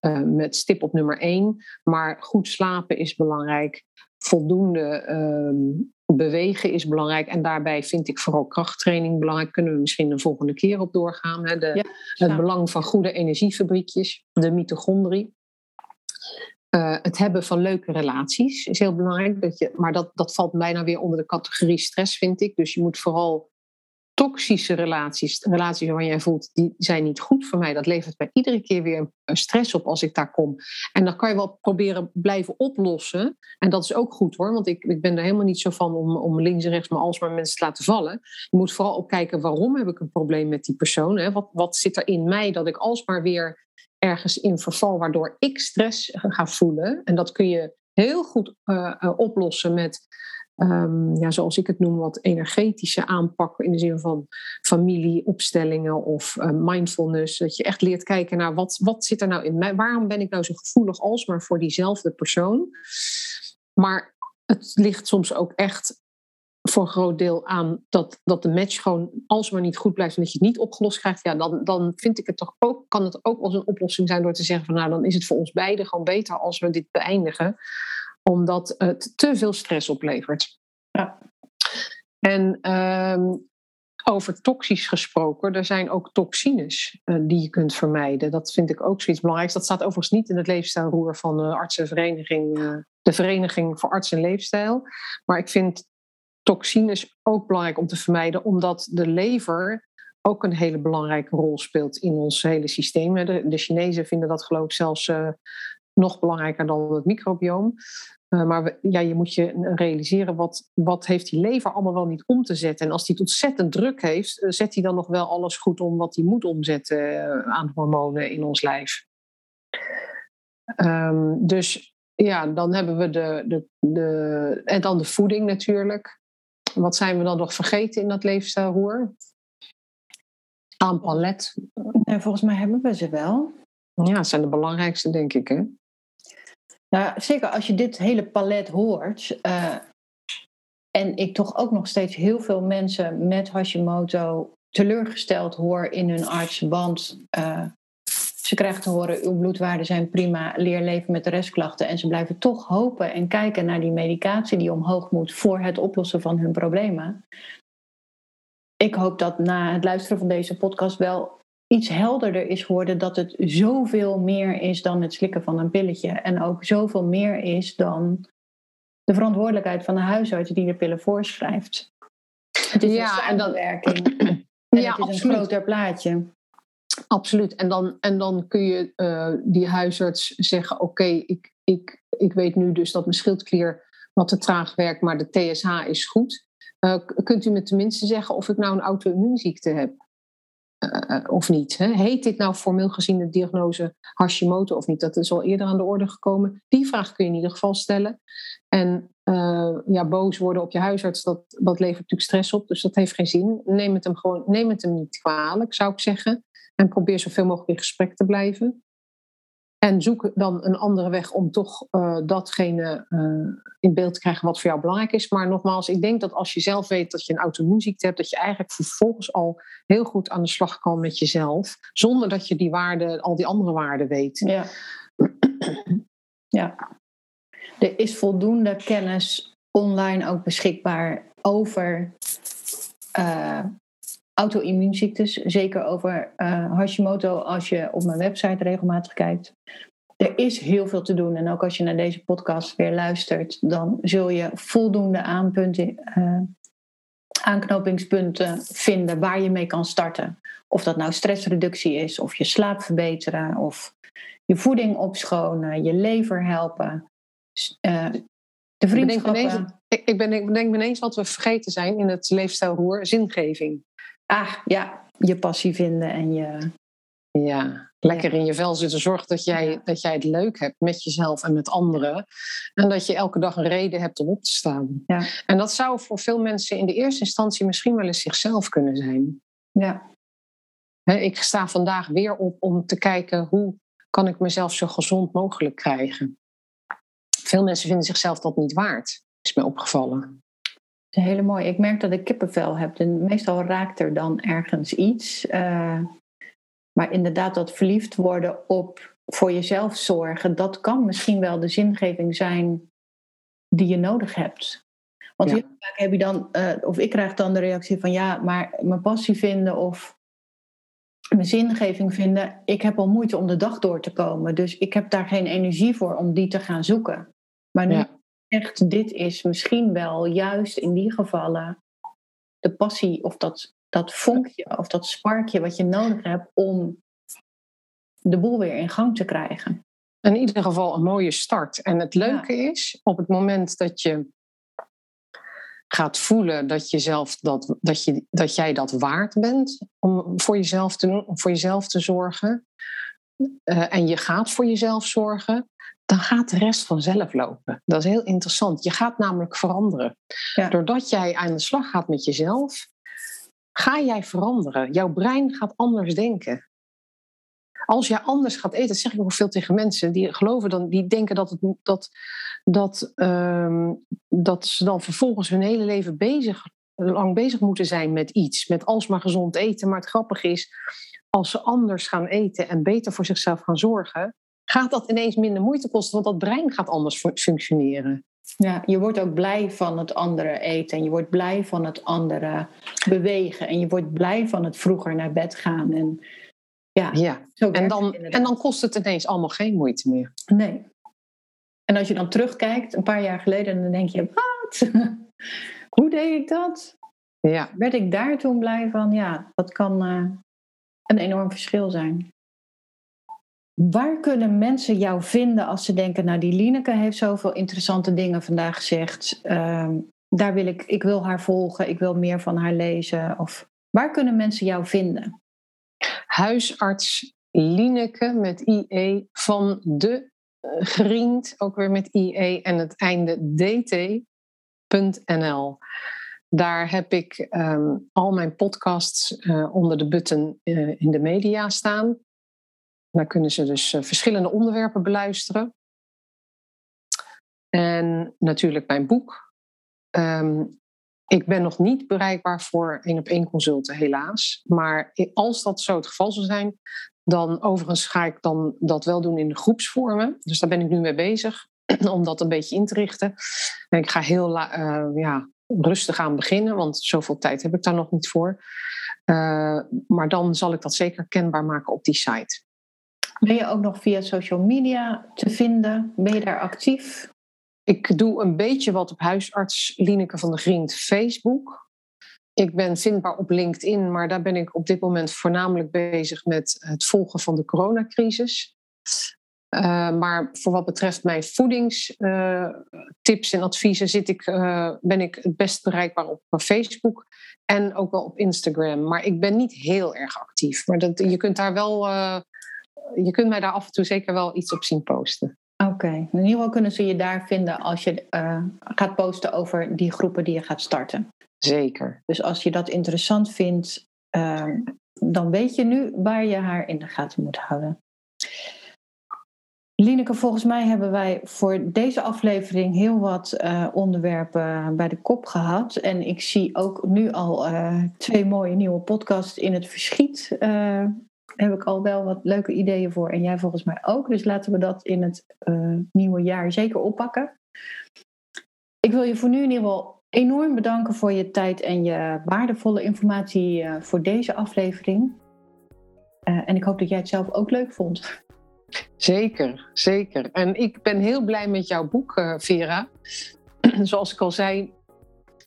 uh, met stip op nummer één. Maar goed slapen is belangrijk. Voldoende uh, bewegen is belangrijk. En daarbij vind ik vooral krachttraining belangrijk. Kunnen we misschien de volgende keer op doorgaan. Hè? De, ja, het belang van goede energiefabriekjes, de mitochondrie. Uh, het hebben van leuke relaties is heel belangrijk. Dat je, maar dat, dat valt bijna weer onder de categorie stress, vind ik. Dus je moet vooral toxische relaties, relaties waarvan jij voelt, die zijn niet goed voor mij. Dat levert mij iedere keer weer stress op als ik daar kom. En dan kan je wel proberen blijven oplossen. En dat is ook goed hoor, want ik, ik ben er helemaal niet zo van om, om links en rechts maar alsmaar mensen te laten vallen. Je moet vooral ook kijken waarom heb ik een probleem met die persoon. Hè? Wat, wat zit er in mij dat ik alsmaar weer ergens in verval, waardoor ik stress ga voelen. En dat kun je heel goed uh, uh, oplossen met um, ja, zoals ik het noem, wat energetische aanpakken in de zin van familieopstellingen of uh, mindfulness. Dat je echt leert kijken naar wat, wat zit er nou in mij, waarom ben ik nou zo gevoelig alsmaar voor diezelfde persoon. Maar het ligt soms ook echt voor een groot deel aan dat, dat de match gewoon alsmaar niet goed blijft en dat je het niet opgelost krijgt, ja, dan, dan vind ik het toch ook, kan het ook als een oplossing zijn door te zeggen van nou, dan is het voor ons beiden gewoon beter als we dit beëindigen omdat het te veel stress oplevert. Ja. En ehm, over toxisch gesproken, er zijn ook toxines uh, die je kunt vermijden. Dat vind ik ook zoiets belangrijks. Dat staat overigens niet in het leefstijlroer van de artsenvereniging, uh, de Vereniging voor Arts en Leefstijl. Maar ik vind toxines ook belangrijk om te vermijden, omdat de lever ook een hele belangrijke rol speelt in ons hele systeem. De, de Chinezen vinden dat geloof ik zelfs uh, nog belangrijker dan het microbioom. Uh, maar ja, je moet je realiseren wat, wat heeft die lever allemaal wel niet om te zetten. En als die het ontzettend druk heeft, uh, zet hij dan nog wel alles goed om wat hij moet omzetten uh, aan hormonen in ons lijf. Um, dus ja, dan hebben we de, de, de. En dan de voeding natuurlijk. Wat zijn we dan nog vergeten in dat leefstijlroer? Aan palet. Nee, volgens mij hebben we ze wel. Ja, dat zijn de belangrijkste, denk ik. Hè? Nou, zeker als je dit hele palet hoort. Uh, en ik toch ook nog steeds heel veel mensen met Hashimoto teleurgesteld hoor in hun arts. Want uh, ze krijgen te horen: uw bloedwaarden zijn prima, leer leven met de restklachten. En ze blijven toch hopen en kijken naar die medicatie die omhoog moet voor het oplossen van hun problemen. Ik hoop dat na het luisteren van deze podcast wel iets helderder is geworden dat het zoveel meer is dan het slikken van een pilletje. En ook zoveel meer is dan de verantwoordelijkheid van de huisarts die de pillen voorschrijft. Het is ja, een samenwerking. En, en ja, het is absoluut. een groter plaatje. Absoluut. En dan, en dan kun je uh, die huisarts zeggen: Oké, ik, ik, ik weet nu dus dat mijn schildklier wat te traag werkt, maar de TSH is goed. Uh, kunt u me tenminste zeggen of ik nou een auto-immuunziekte heb? Uh, of niet? Hè? Heet dit nou formeel gezien de diagnose Hashimoto of niet? Dat is al eerder aan de orde gekomen. Die vraag kun je in ieder geval stellen. En uh, ja, boos worden op je huisarts, dat, dat levert natuurlijk stress op. Dus dat heeft geen zin. Neem het hem gewoon, neem het hem niet kwalijk, zou ik zeggen. En probeer zoveel mogelijk in gesprek te blijven. En zoek dan een andere weg om toch uh, datgene uh, in beeld te krijgen wat voor jou belangrijk is. Maar nogmaals, ik denk dat als je zelf weet dat je een auto-immuunziekte hebt, dat je eigenlijk vervolgens al heel goed aan de slag kan met jezelf. Zonder dat je die waarden, al die andere waarden weet. Ja. ja. Er is voldoende kennis online ook beschikbaar over uh, auto-immuunziektes, zeker over uh, Hashimoto als je op mijn website regelmatig kijkt. Er is heel veel te doen en ook als je naar deze podcast weer luistert, dan zul je voldoende aanpunten, uh, aanknopingspunten vinden waar je mee kan starten. Of dat nou stressreductie is, of je slaap verbeteren, of je voeding opschonen, je lever helpen. Uh, de vriendschappen. Ik, ik, ben, ik denk ineens wat we vergeten zijn in het leefstijlroer, zingeving. Ah, ja, je passie vinden en je... Ja, lekker in je vel zitten. Zorg dat jij, dat jij het leuk hebt met jezelf en met anderen. En dat je elke dag een reden hebt om op te staan. Ja. En dat zou voor veel mensen in de eerste instantie misschien wel eens zichzelf kunnen zijn. Ja. ik sta vandaag weer op om te kijken hoe kan ik mezelf zo gezond mogelijk krijgen. Veel mensen vinden zichzelf dat niet waard, is mij opgevallen. Hele mooi. Ik merk dat ik kippenvel heb. En meestal raakt er dan ergens iets. Uh, maar inderdaad, dat verliefd worden op voor jezelf zorgen, dat kan misschien wel de zingeving zijn die je nodig hebt. Want heel vaak heb je dan, uh, of ik krijg dan de reactie van ja, maar mijn passie vinden of mijn zingeving vinden, ik heb al moeite om de dag door te komen. Dus ik heb daar geen energie voor om die te gaan zoeken. Maar nu echt, dit is misschien wel juist in die gevallen de passie of dat dat vonkje of dat sparkje wat je nodig hebt om de boel weer in gang te krijgen. In ieder geval een mooie start. En het leuke is, op het moment dat je gaat voelen dat, jezelf dat, dat, je, dat jij dat waard bent om voor jezelf te doen, om voor jezelf te zorgen, uh, en je gaat voor jezelf zorgen, dan gaat de rest vanzelf lopen. Dat is heel interessant. Je gaat namelijk veranderen. Ja. Doordat jij aan de slag gaat met jezelf, ga jij veranderen. Jouw brein gaat anders denken. Als jij anders gaat eten, dat zeg ik ook veel tegen mensen, die geloven dan, die denken dat, het, dat, dat, um, dat ze dan vervolgens hun hele leven bezig, lang bezig moeten zijn met iets, met alsmaar gezond eten. Maar het grappige is, als ze anders gaan eten en beter voor zichzelf gaan zorgen, gaat dat ineens minder moeite kosten, want dat brein gaat anders functioneren. Ja, je wordt ook blij van het andere eten. En je wordt blij van het andere bewegen. En je wordt blij van het vroeger naar bed gaan. En, ja, ja. en, dan, en dan kost het ineens allemaal geen moeite meer. Nee. En als je dan terugkijkt, een paar jaar geleden, dan denk je: wat? Hoe deed ik dat? Ja. Werd ik daar toen blij van? Ja, dat kan uh, een enorm verschil zijn. Waar kunnen mensen jou vinden als ze denken, nou die Lineke heeft zoveel interessante dingen vandaag gezegd. Uh, daar wil ik, ik wil haar volgen, ik wil meer van haar lezen. Of waar kunnen mensen jou vinden? Huisarts Lineke met IE van de uh, Griend, ook weer met IE en het einde dt.nl. Daar heb ik um, al mijn podcasts uh, onder de button uh, in de media staan. Daar kunnen ze dus eh, verschillende onderwerpen beluisteren. En natuurlijk mijn boek. Ehm, ik ben nog niet bereikbaar voor één op één consulten, helaas. Maar als dat zo het geval zou zijn, dan overigens ga ik dan dat wel doen in de groepsvormen. Dus daar ben ik nu mee bezig, om dat een beetje in te richten. En ik ga heel uh, ja, rustig aan beginnen, want zoveel tijd heb ik daar nog niet voor. Uh, maar dan zal ik dat zeker kenbaar maken op die site. Ben je ook nog via social media te vinden? Ben je daar actief? Ik doe een beetje wat op huisarts Lineke van der Griend Facebook. Ik ben vindbaar op LinkedIn, maar daar ben ik op dit moment voornamelijk bezig met het volgen van de coronacrisis. Uh, maar voor wat betreft mijn voedingstips en adviezen zit ik, uh, ben ik het best bereikbaar op Facebook en ook wel op Instagram. Maar ik ben niet heel erg actief. Maar dat, je kunt daar wel je kunt mij daar af en toe zeker wel iets op zien posten. Oké, in ieder geval kunnen ze je daar vinden als je uh, gaat posten over die groepen die je gaat starten. Zeker. Dus als je dat interessant vindt, uh, dan weet je nu waar je haar in de gaten moet houden. Lineke, volgens mij hebben wij voor deze aflevering heel wat uh, onderwerpen bij de kop gehad. En ik zie ook nu al twee mooie nieuwe podcasts in het verschiet heb ik al wel wat leuke ideeën voor. En jij volgens mij ook. Dus laten we dat in het uh, nieuwe jaar zeker oppakken. Ik wil je voor nu in ieder geval enorm bedanken voor je tijd en je waardevolle informatie uh, voor deze aflevering. Uh, en ik hoop dat jij het zelf ook leuk vond. Zeker, zeker. En ik ben heel blij met jouw boek, Vera. Zoals ik al zei,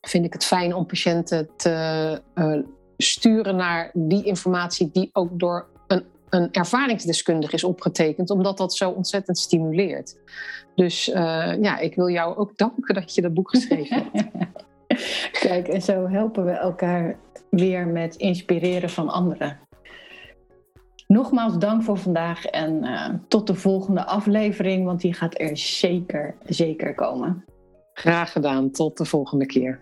vind ik het fijn om patiënten te sturen naar die informatie die ook door een ervaringsdeskundige is opgetekend, omdat dat zo ontzettend stimuleert. Dus eh, ja, ik wil jou ook danken dat je dat boek geschreven hebt. Kijk, en zo helpen we elkaar weer met inspireren van anderen. Nogmaals dank voor vandaag en eh, tot de volgende aflevering, want die gaat er zeker, zeker komen. Graag gedaan, tot de volgende keer.